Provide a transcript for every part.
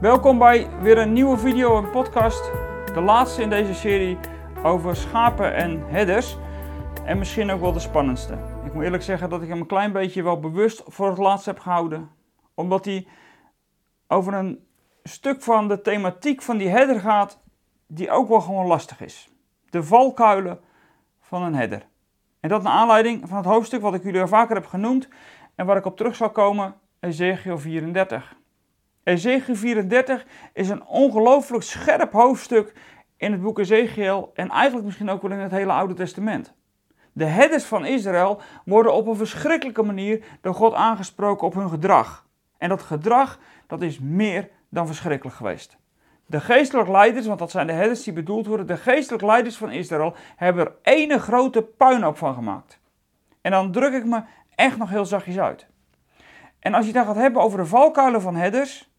Welkom bij weer een nieuwe video en podcast. De laatste in deze serie over schapen en herders. En misschien ook wel de spannendste. Ik moet eerlijk zeggen dat ik hem een klein beetje wel bewust voor het laatst heb gehouden. Omdat hij over een stuk van de thematiek van die herder gaat die ook wel gewoon lastig is. De valkuilen van een herder. En dat naar aanleiding van het hoofdstuk wat ik jullie al vaker heb genoemd en waar ik op terug zal komen, Ezekiel 34. Ezekiel 34 is een ongelooflijk scherp hoofdstuk in het boek Ezekiel en eigenlijk misschien ook wel in het hele Oude Testament. De herders van Israël worden op een verschrikkelijke manier door God aangesproken op hun gedrag. En dat gedrag, dat is meer dan verschrikkelijk geweest. De geestelijke leiders, want dat zijn de herders die bedoeld worden, de geestelijke leiders van Israël hebben er ene grote puinhoop van gemaakt. En dan druk ik me echt nog heel zachtjes uit. En als je het dan gaat hebben over de valkuilen van herders,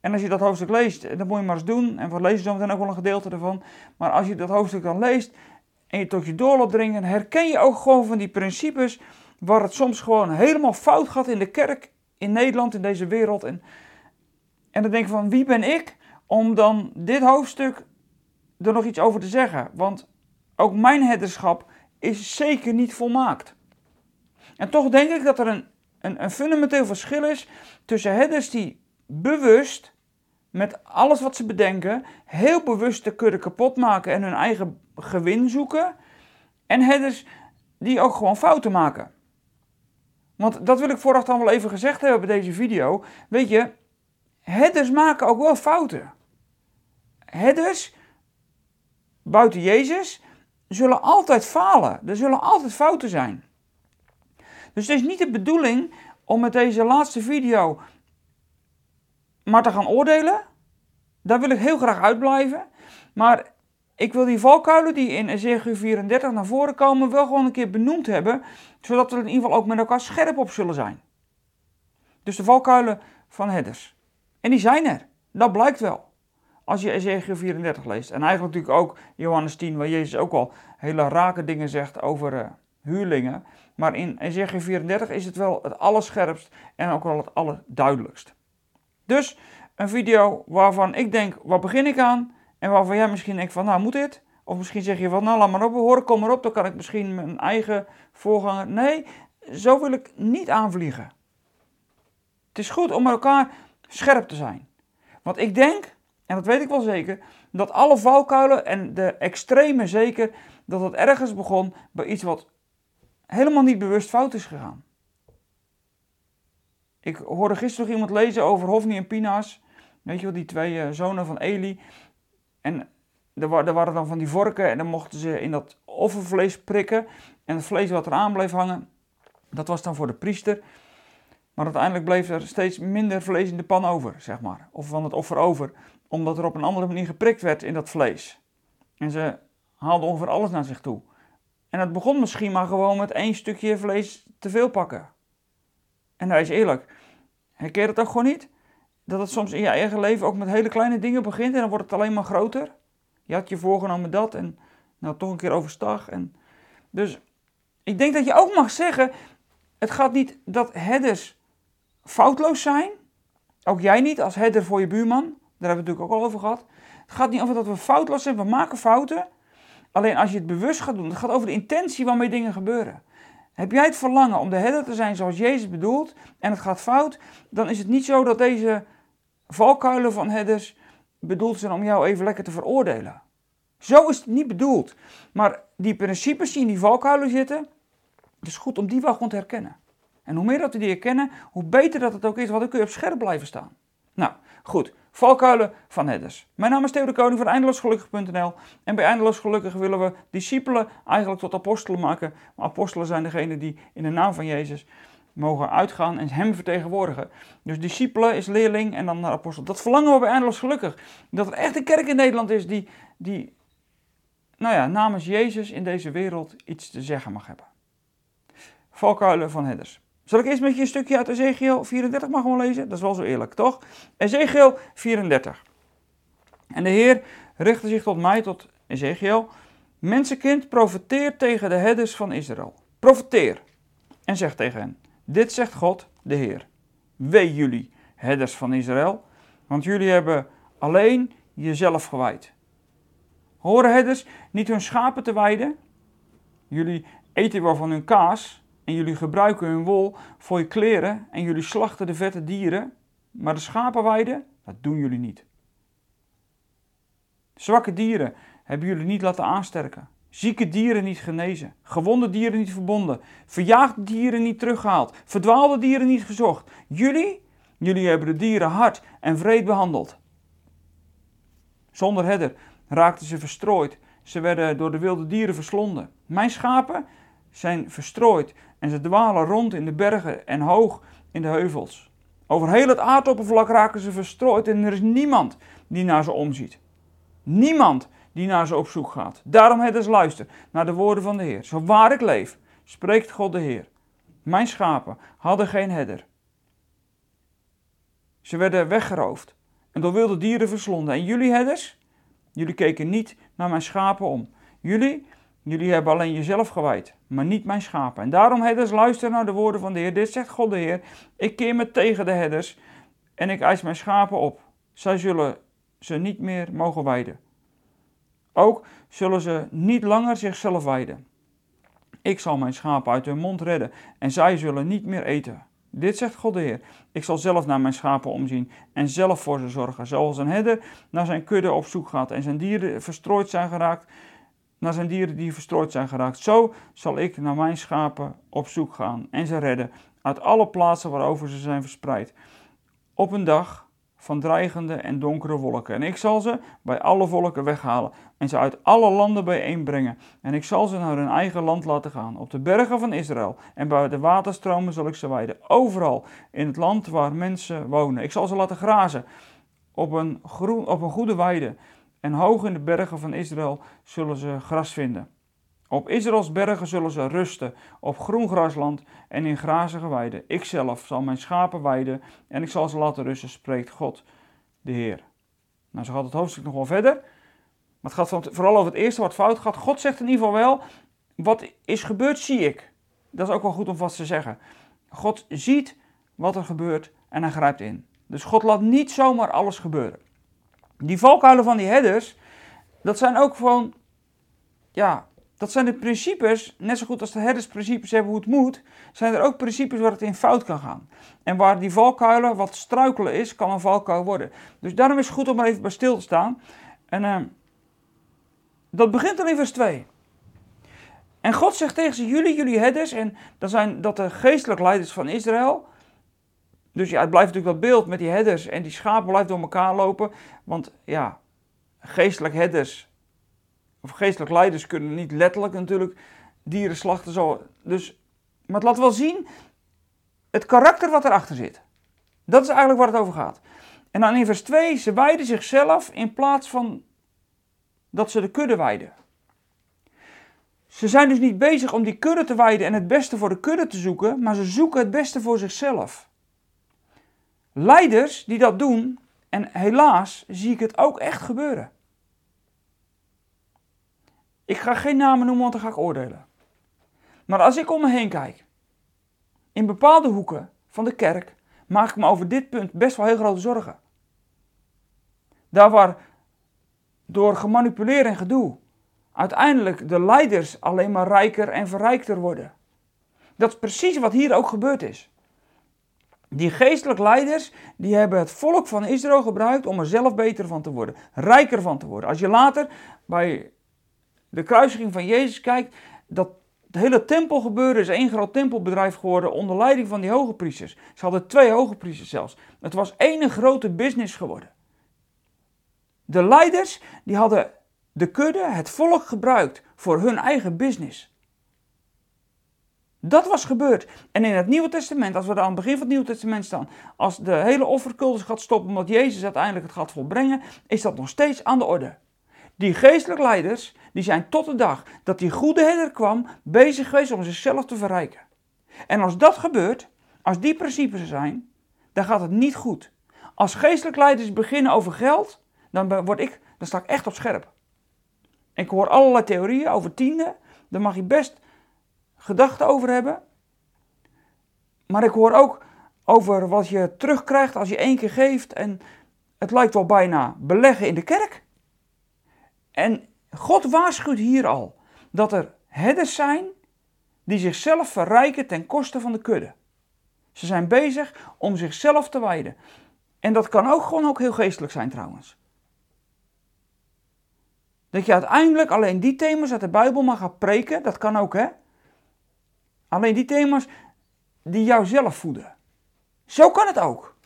en als je dat hoofdstuk leest, dan moet je maar eens doen, en we lezen zo meteen ook wel een gedeelte ervan, maar als je dat hoofdstuk dan leest en je tot je door dringen, herken je ook gewoon van die principes waar het soms gewoon helemaal fout gaat in de kerk, in Nederland, in deze wereld. En, en dan denk je van, wie ben ik om dan dit hoofdstuk er nog iets over te zeggen? Want ook mijn herderschap is zeker niet volmaakt. En toch denk ik dat er een, een, een fundamenteel verschil is tussen herders die bewust met alles wat ze bedenken, heel bewust de kudde kapot maken en hun eigen gewin zoeken. En herders die ook gewoon fouten maken. Want dat wil ik vooraf dan wel even gezegd hebben bij deze video. Weet je, herders maken ook wel fouten. Herders, buiten Jezus, zullen altijd falen. Er zullen altijd fouten zijn. Dus het is niet de bedoeling om met deze laatste video maar te gaan oordelen. Daar wil ik heel graag uitblijven. Maar ik wil die valkuilen die in Ezekiel 34 naar voren komen wel gewoon een keer benoemd hebben. Zodat we er in ieder geval ook met elkaar scherp op zullen zijn. Dus de valkuilen van herders. En die zijn er. Dat blijkt wel. Als je Ezekiel 34 leest. En eigenlijk natuurlijk ook Johannes 10, waar Jezus ook al hele rake dingen zegt over uh, huurlingen. Maar in Ezekiel 34 is het wel het allerscherpst en ook wel het allerduidelijkst. Dus een video waarvan ik denk, wat begin ik aan? En waarvan jij misschien denkt van, nou moet dit? Of misschien zeg je van, nou laat maar op, hoor, kom maar op, dan kan ik misschien mijn eigen voorganger... Nee, zo wil ik niet aanvliegen. Het is goed om met elkaar scherp te zijn. Want ik denk, en dat weet ik wel zeker, dat alle valkuilen en de extreme zeker, dat het ergens begon bij iets wat helemaal niet bewust fout is gegaan. Ik hoorde gisteren nog iemand lezen over Hofni en Pina's. Weet je wel, die twee uh, zonen van Eli. En er, waren dan van die vorken en dan mochten ze in dat offervlees prikken. En het vlees wat eraan bleef hangen, dat was dan voor de priester. Maar uiteindelijk bleef er steeds minder vlees in de pan over, zeg maar. Of van het offer over. Omdat er op een andere manier geprikt werd in dat vlees. En ze haalden ongeveer alles naar zich toe. En het begon misschien maar gewoon met één stukje vlees te veel pakken. En hij is eerlijk. Herken je dat ook gewoon niet? Dat het soms in je eigen leven ook met hele kleine dingen begint en dan wordt het alleen maar groter. Je had je voorgenomen dat en nou toch een keer overstag. En dus ik denk dat je ook mag zeggen, het gaat niet dat headers foutloos zijn. Ook jij niet als header voor je buurman. Daar hebben we het natuurlijk ook al over gehad. Het gaat niet over dat we foutloos zijn, we maken fouten. Alleen als je het bewust gaat doen, het gaat over de intentie waarmee dingen gebeuren. Heb jij het verlangen om de herder te zijn zoals Jezus bedoelt en het gaat fout, dan is het niet zo dat deze valkuilen van herders bedoeld zijn om jou even lekker te veroordelen. Zo is het niet bedoeld. Maar die principes die in die valkuilen zitten, het is goed om die wel gewoon te herkennen. En hoe meer dat we die herkennen, hoe beter dat het ook is, want dan kun je op scherp blijven staan. Nou, goed. Valkuilen van herders. Mijn naam is Theo de Koning van eindeloosgelukkig.nl en bij Eindeloos Gelukkig willen we discipelen eigenlijk tot apostelen maken. Maar apostelen zijn degene die in de naam van Jezus mogen uitgaan en hem vertegenwoordigen. Dus discipelen is leerling en dan naar apostel. Dat verlangen we bij Eindeloos Gelukkig. Dat er echt een kerk in Nederland is die, die nou ja, namens Jezus in deze wereld iets te zeggen mag hebben. Valkuilen van herders. Zal ik eerst met je een stukje uit Ezekiel 34 maar gewoon lezen? Dat is wel zo eerlijk, toch? Ezekiel 34. En de Heer richtte zich tot mij, tot Ezekiel. Mensenkind, profeteer tegen de herders van Israël. Profeteer. En zeg tegen hen, dit zegt God, de Heer. Wee jullie, herders van Israël, Want jullie hebben alleen jezelf gewijd. Horen herders niet hun schapen te weiden? Jullie eten wel van hun kaas en jullie gebruiken hun wol voor je kleren en jullie slachten de vette dieren, maar de schapen weiden, dat doen jullie niet. Zwakke dieren hebben jullie niet laten aansterken. Zieke dieren niet genezen, gewonde dieren niet verbonden, verjaagde dieren niet teruggehaald, verdwaalde dieren niet gezocht. Jullie, jullie hebben de dieren hard en vreed behandeld. Zonder herder raakten ze verstrooid. Ze werden door de wilde dieren verslonden. Mijn schapen zijn verstrooid en ze dwalen rond in de bergen en hoog in de heuvels. Over heel het aardoppervlak raken ze verstrooid en er is niemand die naar ze omziet. Niemand die naar ze op zoek gaat. Daarom het luister naar de woorden van de Heer. Zo waar ik leef, spreekt God de Heer. Mijn schapen hadden geen herder. Ze werden weggeroofd en door wilde dieren verslonden. En jullie herders, jullie keken niet naar mijn schapen om. Jullie, jullie hebben alleen jezelf gewijd, maar niet mijn schapen. En daarom herders, luister naar de woorden van de Heer. Dit zegt God de Heer. Ik keer me tegen de herders en ik eis mijn schapen op. Zij zullen ze niet meer mogen wijden. Ook zullen ze niet langer zichzelf wijden. Ik zal mijn schapen uit hun mond redden en zij zullen niet meer eten. Dit zegt God de Heer. Ik zal zelf naar mijn schapen omzien en zelf voor ze zorgen. Zoals een herder naar zijn kudde op zoek gaat en zijn dieren verstrooid zijn geraakt, naar zijn dieren die verstrooid zijn geraakt. Zo zal ik naar mijn schapen op zoek gaan en ze redden uit alle plaatsen waarover ze zijn verspreid. Op een dag van dreigende en donkere wolken. En ik zal ze bij alle volken weghalen en ze uit alle landen bijeenbrengen. En ik zal ze naar hun eigen land laten gaan, op de bergen van Israël. En bij de waterstromen zal ik ze weiden, overal in het land waar mensen wonen. Ik zal ze laten grazen op een, groen, op een goede weide. En hoog in de bergen van Israël zullen ze gras vinden. Op Israëls bergen zullen ze rusten, op groen grasland en in grazige weiden. Ikzelf zal mijn schapen weiden en ik zal ze laten rusten, spreekt God, de Heer. Nou, zo gaat het hoofdstuk nog wel verder. Maar het gaat vooral over het eerste wat fout gaat. God zegt in ieder geval wel, wat is gebeurd, zie ik. Dat is ook wel goed om vast te zeggen. God ziet wat er gebeurt en hij grijpt in. Dus God laat niet zomaar alles gebeuren. Die valkuilen van die herders, dat zijn ook gewoon, ja, dat zijn de principes, net zo goed als de herdersprincipes hebben hoe het moet, zijn er ook principes waar het in fout kan gaan. En waar die valkuilen wat struikelen is, kan een valkuil worden. Dus daarom is het goed om even bij stil te staan. En uh, dat begint dan in vers 2. En God zegt tegen ze, jullie, jullie herders, en dat zijn dat de geestelijk leiders van Israël. Dus ja, het blijft natuurlijk dat beeld met die herders en die schapen blijft door elkaar lopen. Want ja, geestelijk herders of geestelijk leiders kunnen niet letterlijk natuurlijk dieren slachten. Zo. Dus, maar het laat wel zien het karakter wat erachter zit. Dat is eigenlijk waar het over gaat. En dan in vers 2, ze wijden zichzelf in plaats van dat ze de kudde wijden. Ze zijn dus niet bezig om die kudde te wijden en het beste voor de kudde te zoeken, maar ze zoeken het beste voor zichzelf. Leiders die dat doen, en helaas zie ik het ook echt gebeuren. Ik ga geen namen noemen, want dan ga ik oordelen. Maar als ik om me heen kijk, in bepaalde hoeken van de kerk, maak ik me over dit punt best wel heel grote zorgen. Daar waar door gemanipuleerd en gedoe uiteindelijk de leiders alleen maar rijker en verrijkter worden. Dat is precies wat hier ook gebeurd is. Die geestelijke leiders, die hebben het volk van Israël gebruikt om er zelf beter van te worden, rijker van te worden. Als je later bij de kruisiging van Jezus kijkt, dat het hele tempelgebeuren is één groot tempelbedrijf geworden onder leiding van die hoge priesters. Ze hadden twee hoge priesters zelfs. Het was één grote business geworden. De leiders die hadden de kudde, het volk gebruikt voor hun eigen business. Dat was gebeurd. En in het Nieuwe Testament, als we daar aan het begin van het Nieuwe Testament staan, als de hele offercultus gaat stoppen omdat Jezus uiteindelijk het gaat volbrengen, is dat nog steeds aan de orde. Die geestelijke leiders, die zijn tot de dag dat die goede herder kwam, bezig geweest om zichzelf te verrijken. En als dat gebeurt, als die principes er zijn, dan gaat het niet goed. Als geestelijke leiders beginnen over geld, dan, word ik, dan sta ik echt op scherp. Ik hoor allerlei theorieën over tienden, daar mag je best gedachten over hebben. Maar ik hoor ook over wat je terugkrijgt als je één keer geeft en het lijkt wel bijna beleggen in de kerk. En God waarschuwt hier al dat er herders zijn die zichzelf verrijken ten koste van de kudde. Ze zijn bezig om zichzelf te wijden. En dat kan ook gewoon ook heel geestelijk zijn trouwens. Dat je uiteindelijk alleen die thema's uit de Bijbel mag gaan preken, dat kan ook hè. Alleen die thema's die jou zelf voeden. Zo kan het ook.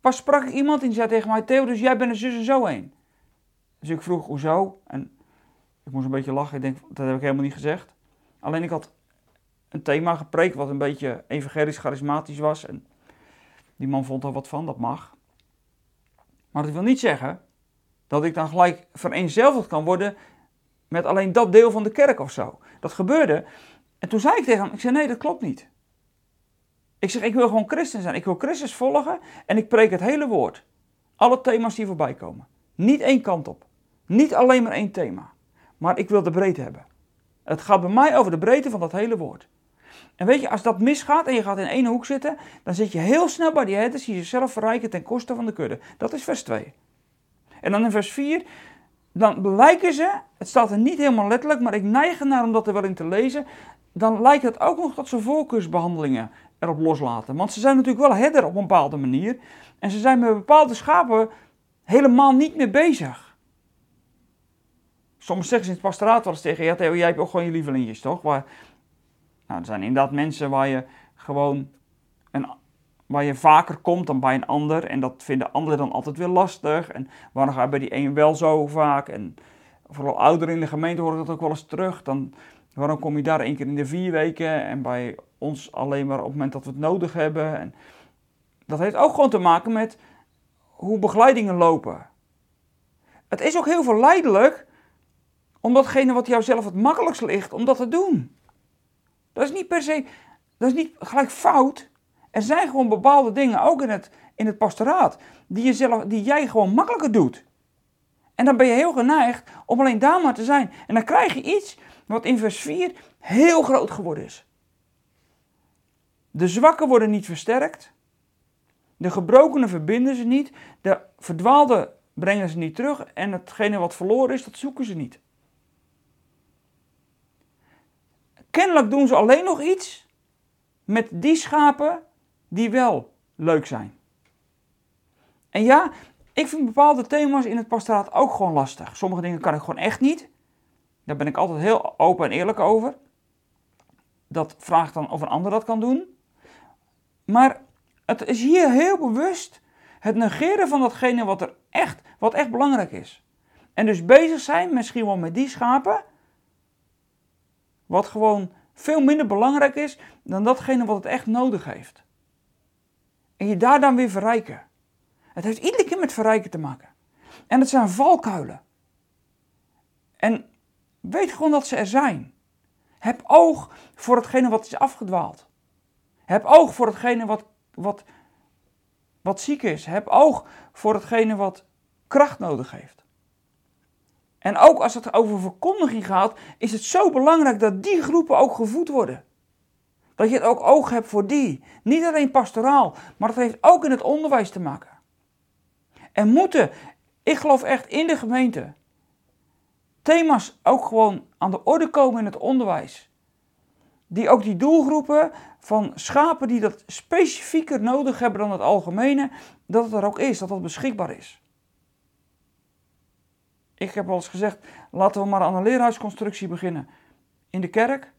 Pas sprak ik iemand die zei tegen mij, Theo, dus jij bent er zus en zo heen. Dus ik vroeg, hoezo? En ik moest een beetje lachen, ik denk, dat heb ik helemaal niet gezegd. Alleen ik had een thema gepreekt wat een beetje evangelisch charismatisch was. En die man vond er wat van, dat mag. Maar dat wil niet zeggen dat ik dan gelijk vereenzelvigd kan worden met alleen dat deel van de kerk of zo. Dat gebeurde. En toen zei ik tegen hem, ik zei nee, dat klopt niet. Ik zeg, ik wil gewoon christen zijn. Ik wil Christus volgen en ik preek het hele woord. Alle thema's die voorbij komen. Niet één kant op. Niet alleen maar één thema. Maar ik wil de breedte hebben. Het gaat bij mij over de breedte van dat hele woord. En weet je, als dat misgaat en je gaat in één hoek zitten, dan zit je heel snel bij die herders die zichzelf verrijken ten koste van de kudde. Dat is vers 2. En dan in vers 4, dan lijken ze, het staat er niet helemaal letterlijk, maar ik neig ernaar om dat er wel in te lezen, dan lijkt het ook nog dat ze voorkeursbehandelingen erop loslaten. Want ze zijn natuurlijk wel herder op een bepaalde manier. En ze zijn met bepaalde schapen helemaal niet meer bezig. Soms zeggen ze in het pastoraat wel eens tegen je, ja jij hebt ook gewoon je lievelingjes, toch? Waar, nou, er zijn inderdaad mensen waar je gewoon een, waar je vaker komt dan bij een ander. En dat vinden anderen dan altijd weer lastig. En waarom ga je bij die een wel zo vaak? En vooral ouderen in de gemeente horen dat ook wel eens terug. Dan, waarom kom je daar één keer in de vier weken? En bij ons alleen maar op het moment dat we het nodig hebben. En dat heeft ook gewoon te maken met hoe begeleidingen lopen. Het is ook heel verleidelijk om datgene wat jou zelf het makkelijkst ligt, om dat te doen. Dat is niet per se, dat is niet gelijk fout. Er zijn gewoon bepaalde dingen, ook in het, in het pastoraat, die, jezelf, die jij gewoon makkelijker doet. En dan ben je heel geneigd om alleen daar maar te zijn. En dan krijg je iets wat in vers 4 heel groot geworden is. De zwakken worden niet versterkt. De gebrokenen verbinden ze niet. De verdwaalde brengen ze niet terug. En hetgene wat verloren is, dat zoeken ze niet. Kennelijk doen ze alleen nog iets met die schapen die wel leuk zijn. En ja, ik vind bepaalde thema's in het pastoraat ook gewoon lastig. Sommige dingen kan ik gewoon echt niet. Daar ben ik altijd heel open en eerlijk over. Dat vraagt dan of een ander dat kan doen. Maar het is hier heel bewust het negeren van datgene wat er echt, wat echt belangrijk is. En dus bezig zijn misschien wel met die schapen, wat gewoon veel minder belangrijk is dan datgene wat het echt nodig heeft. En je daar dan weer verrijken. Het heeft iedere keer met verrijken te maken. En het zijn valkuilen. En weet gewoon dat ze er zijn. Heb oog voor hetgene wat is afgedwaald. Heb oog voor hetgene wat, wat, wat ziek is. Heb oog voor hetgene wat kracht nodig heeft. En ook als het over verkondiging gaat, is het zo belangrijk dat die groepen ook gevoed worden. Dat je het ook oog hebt voor die. Niet alleen pastoraal, maar het heeft ook in het onderwijs te maken. En moeten, ik geloof echt in de gemeente, thema's ook gewoon aan de orde komen in het onderwijs. Die ook die doelgroepen van schapen die dat specifieker nodig hebben dan het algemene, dat het er ook is, dat dat beschikbaar is. Ik heb al eens gezegd, laten we maar aan een leerhuisconstructie beginnen. In de kerk,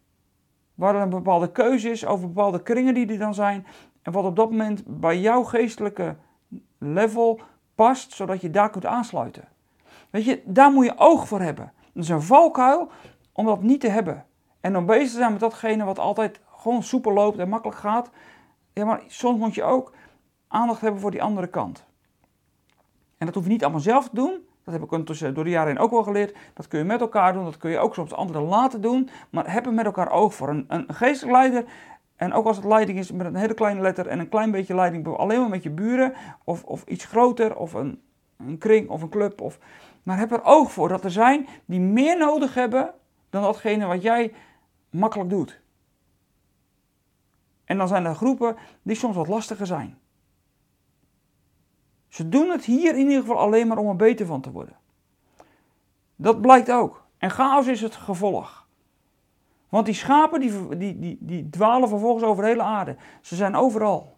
waar er een bepaalde keuze is over bepaalde kringen die er dan zijn. En wat op dat moment bij jouw geestelijke level past, zodat je daar kunt aansluiten. Weet je, daar moet je oog voor hebben. Dat is een valkuil om dat niet te hebben. En om bezig te zijn met datgene wat altijd gewoon soepel loopt en makkelijk gaat. Ja, maar soms moet je ook aandacht hebben voor die andere kant. En dat hoef je niet allemaal zelf te doen. Dat heb ik ondertussen door de jaren heen ook wel geleerd. Dat kun je met elkaar doen. Dat kun je ook soms anderen laten doen. Maar heb er met elkaar oog voor. Een, een geestelijk leider. En ook als het leiding is met een hele kleine letter en een klein beetje leiding, alleen maar met je buren. Of, of iets groter. Of een, een kring of een club. Of, maar heb er oog voor dat er zijn die meer nodig hebben dan datgene wat jij makkelijk doet. En dan zijn er groepen die soms wat lastiger zijn. Ze doen het hier in ieder geval alleen maar om er beter van te worden. Dat blijkt ook. En chaos is het gevolg. Want die schapen die, die, die, die dwalen vervolgens over de hele aarde. Ze zijn overal.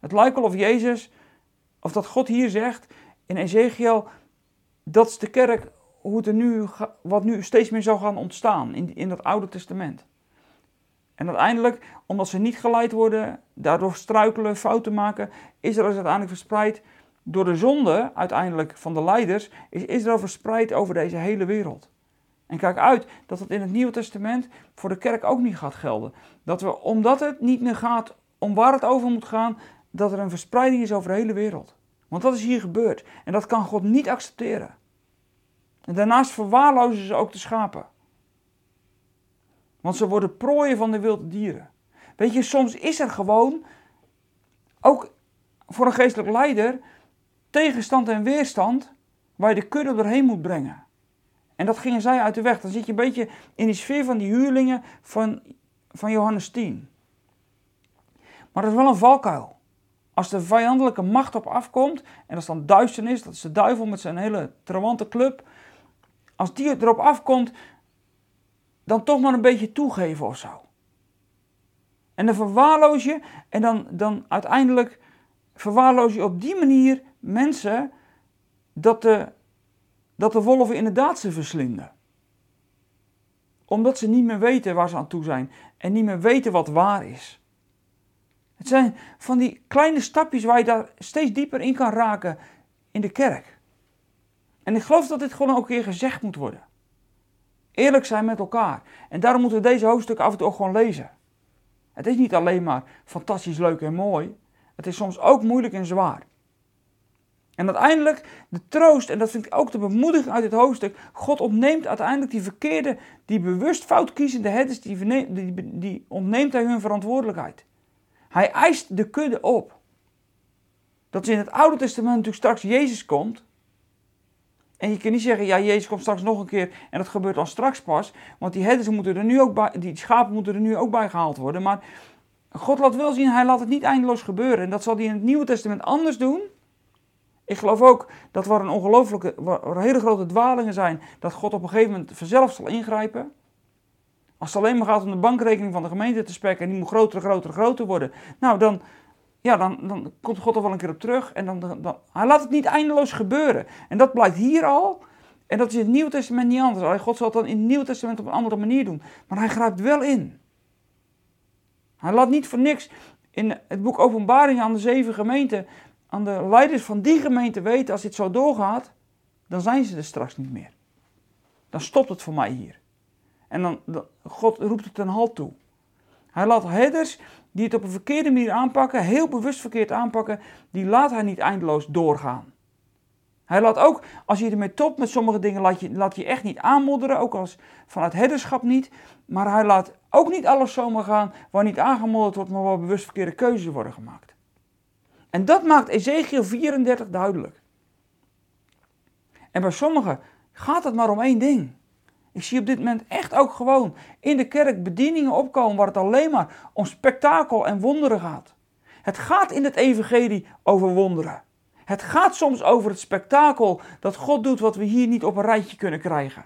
Het lijkt wel of Jezus, of dat God hier zegt in Ezekiel, dat is de kerk hoe het er nu, wat nu steeds meer zou gaan ontstaan in, in dat Oude Testament. En uiteindelijk, omdat ze niet geleid worden, daardoor struikelen, fouten maken, is uiteindelijk verspreid door de zonde, uiteindelijk van de leiders, is Israël verspreid over deze hele wereld. En kijk uit dat het in het Nieuwe Testament voor de kerk ook niet gaat gelden. Dat we, omdat het niet meer gaat om waar het over moet gaan, dat er een verspreiding is over de hele wereld. Want dat is hier gebeurd. En dat kan God niet accepteren. En daarnaast verwaarlozen ze ook de schapen. Want ze worden prooien van de wilde dieren. Weet je, soms is er gewoon, ook voor een geestelijk leider, tegenstand en weerstand waar je de kudde doorheen moet brengen. En dat gingen zij uit de weg. Dan zit je een beetje in die sfeer van die huurlingen van, van Johannes 10. Maar dat is wel een valkuil. Als de vijandelijke macht op afkomt, en dat is dan duisternis, dat is de duivel met zijn hele trawante club. Als die erop afkomt, dan toch maar een beetje toegeven of zo. En dan verwaarloos je, en dan, dan uiteindelijk verwaarloos je op die manier mensen dat de, dat de wolven inderdaad ze verslinden. Omdat ze niet meer weten waar ze aan toe zijn en niet meer weten wat waar is. Het zijn van die kleine stapjes waar je daar steeds dieper in kan raken in de kerk. En ik geloof dat dit gewoon ook een keer gezegd moet worden. Eerlijk zijn met elkaar. En daarom moeten we deze hoofdstukken af en toe gewoon lezen. Het is niet alleen maar fantastisch leuk en mooi. Het is soms ook moeilijk en zwaar. En uiteindelijk de troost, en dat vind ik ook de bemoediging uit dit hoofdstuk. God ontneemt uiteindelijk die verkeerde, die bewust fout kiezende herders, die, die, die ontneemt hij hun verantwoordelijkheid. Hij eist de kudde op. Dat is in het Oude Testament natuurlijk straks Jezus komt. En je kunt niet zeggen, ja, Jezus komt straks nog een keer en dat gebeurt dan straks pas. Want die herders moeten er nu ook bij, die schapen moeten er nu ook bij gehaald worden. Maar God laat wel zien, hij laat het niet eindeloos gebeuren. En dat zal hij in het Nieuwe Testament anders doen. Ik geloof ook dat er een ongelooflijke, waar hele grote dwalingen zijn, dat God op een gegeven moment vanzelf zal ingrijpen. Als het alleen maar gaat om de bankrekening van de gemeente te spekken en die moet groter, groter, groter worden. Nou, dan, ja, dan, dan komt God er wel een keer op terug. En dan, dan, hij laat het niet eindeloos gebeuren. En dat blijkt hier al. En dat is in het Nieuwe Testament niet anders. God zal het dan in het Nieuwe Testament op een andere manier doen. Maar hij grijpt wel in. Hij laat niet voor niks in het boek Openbaring aan de zeven gemeenten, aan de leiders van die gemeente weten, als dit zo doorgaat, dan zijn ze er straks niet meer. Dan stopt het voor mij hier. En dan, God roept het een halt toe. Hij laat herders die het op een verkeerde manier aanpakken, heel bewust verkeerd aanpakken, die laat hij niet eindeloos doorgaan. Hij laat ook, als je ermee topt met sommige dingen, laat je, laat je echt niet aanmodderen, ook als vanuit herderschap niet. Maar hij laat ook niet alles zomaar gaan waar niet aangemodderd wordt, maar waar bewust verkeerde keuzes worden gemaakt. En dat maakt Ezekiel 34 duidelijk. En bij sommigen gaat het maar om één ding. Ik zie op dit moment echt ook gewoon in de kerk bedieningen opkomen waar het alleen maar om spektakel en wonderen gaat. Het gaat in het evangelie over wonderen. Het gaat soms over het spektakel dat God doet wat we hier niet op een rijtje kunnen krijgen.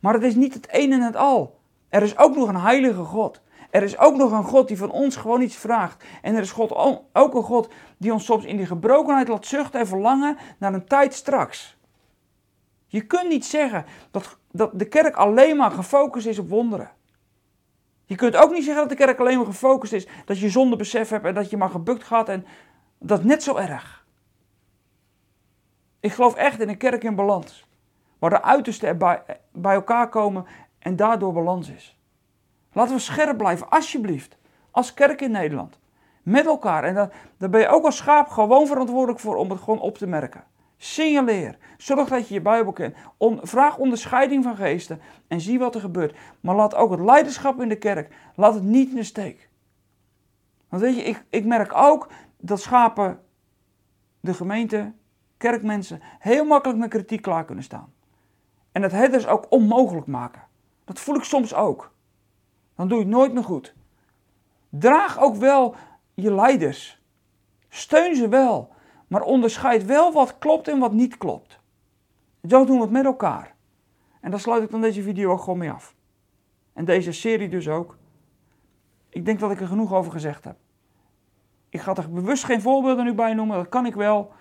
Maar het is niet het een en het al. Er is ook nog een heilige God. Er is ook nog een God die van ons gewoon iets vraagt. En er is God ook een God die ons soms in die gebrokenheid laat zuchten en verlangen naar een tijd straks. Je kunt niet zeggen dat, dat de kerk alleen maar gefocust is op wonderen. Je kunt ook niet zeggen dat de kerk alleen maar gefocust is dat je zonde besef hebt en dat je maar gebukt gaat en dat is net zo erg. Ik geloof echt in een kerk in balans. Waar de uitersten er bij, bij elkaar komen en daardoor balans is. Laten we scherp blijven, alsjeblieft. Als kerk in Nederland. Met elkaar. En daar, ben je ook als schaap gewoon verantwoordelijk voor om het gewoon op te merken. Signaleer. Zorg dat je je Bijbel kent. vraag onderscheiding van geesten en zie wat er gebeurt. Maar laat ook het leiderschap in de kerk, laat het niet in de steek. Want weet je, ik, ik merk ook dat schapen de gemeente, kerkmensen, heel makkelijk met kritiek klaar kunnen staan. En dat herders ook onmogelijk maken. Dat voel ik soms ook. Dan doe je het nooit meer goed. Draag ook wel je leiders. Steun ze wel. Maar onderscheid wel wat klopt en wat niet klopt. Zo doen we het met elkaar. En daar sluit ik dan deze video ook gewoon mee af. En deze serie dus ook. Ik denk dat ik er genoeg over gezegd heb. Ik ga er bewust geen voorbeelden nu bij noemen, dat kan ik wel.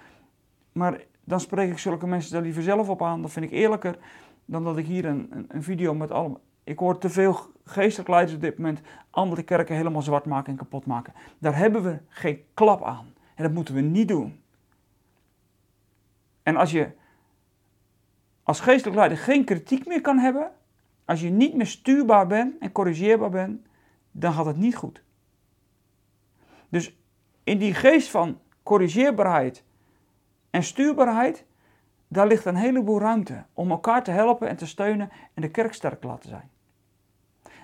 Maar dan spreek ik zulke mensen daar liever zelf op aan. Dat vind ik eerlijker dan dat ik hier een, een, een video met allemaal. Ik hoor te veel geestelijk leiders op dit moment andere kerken helemaal zwart maken en kapot maken. Daar hebben we geen klap aan. En dat moeten we niet doen. En als je als geestelijk leider geen kritiek meer kan hebben, als je niet meer stuurbaar bent en corrigeerbaar bent, dan gaat het niet goed. Dus in die geest van corrigeerbaarheid en stuurbaarheid, daar ligt een heleboel ruimte om elkaar te helpen en te steunen en de kerk sterk te laten zijn.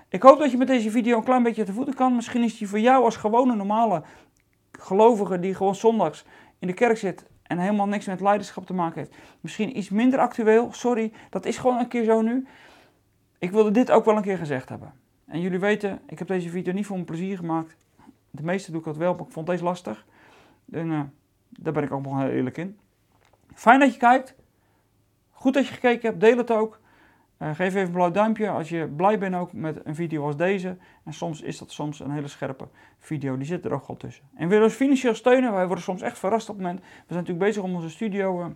Ik hoop dat je met deze video een klein beetje te voeten kan. Misschien is die voor jou als gewone normale gelovige die gewoon zondags in de kerk zit en helemaal niks met leiderschap te maken heeft. Misschien iets minder actueel. Sorry, dat is gewoon een keer zo nu. Ik wilde dit ook wel een keer gezegd hebben. En jullie weten, ik heb deze video niet voor mijn plezier gemaakt. De meeste doe ik dat wel, maar ik vond deze lastig. En uh, daar ben ik ook nog heel eerlijk in. Fijn dat je kijkt. Goed dat je gekeken hebt. Deel het ook. Uh, geef even een blauw duimpje als je blij bent ook met een video als deze. En soms is dat soms een hele scherpe video, die zit er ook al tussen. En willen ons financieel steunen, wij worden soms echt verrast op het moment. We zijn natuurlijk bezig om onze studio uh,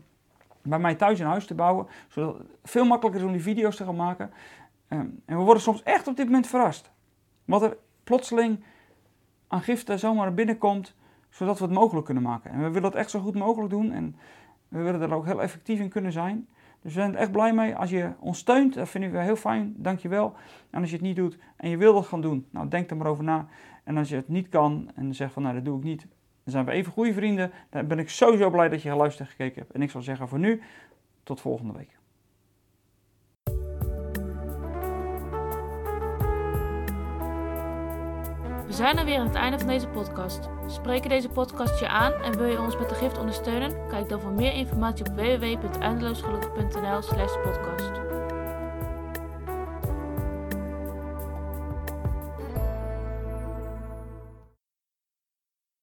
bij mij thuis in huis te bouwen. Zodat het veel makkelijker is om die video's te gaan maken. Um, en we worden soms echt op dit moment verrast. Wat er plotseling aan giften zomaar binnenkomt, zodat we het mogelijk kunnen maken. En we willen dat echt zo goed mogelijk doen en we willen er ook heel effectief in kunnen zijn. Dus we zijn er echt blij mee. Als je ons steunt, dat vinden we heel fijn. Dankjewel. En als je het niet doet en je wil dat gaan doen, nou denk er maar over na. En als je het niet kan en zegt van nou dat doe ik niet, dan zijn we even goede vrienden. Dan ben ik sowieso blij dat je geluisterd en gekeken hebt. En ik zal zeggen voor nu, tot volgende week. Zijn er weer aan het einde van deze podcast. Spreken deze podcast je aan en wil je ons met de gift ondersteunen? Kijk dan voor meer informatie op www.eindeloosgelukkig.nl slash podcast.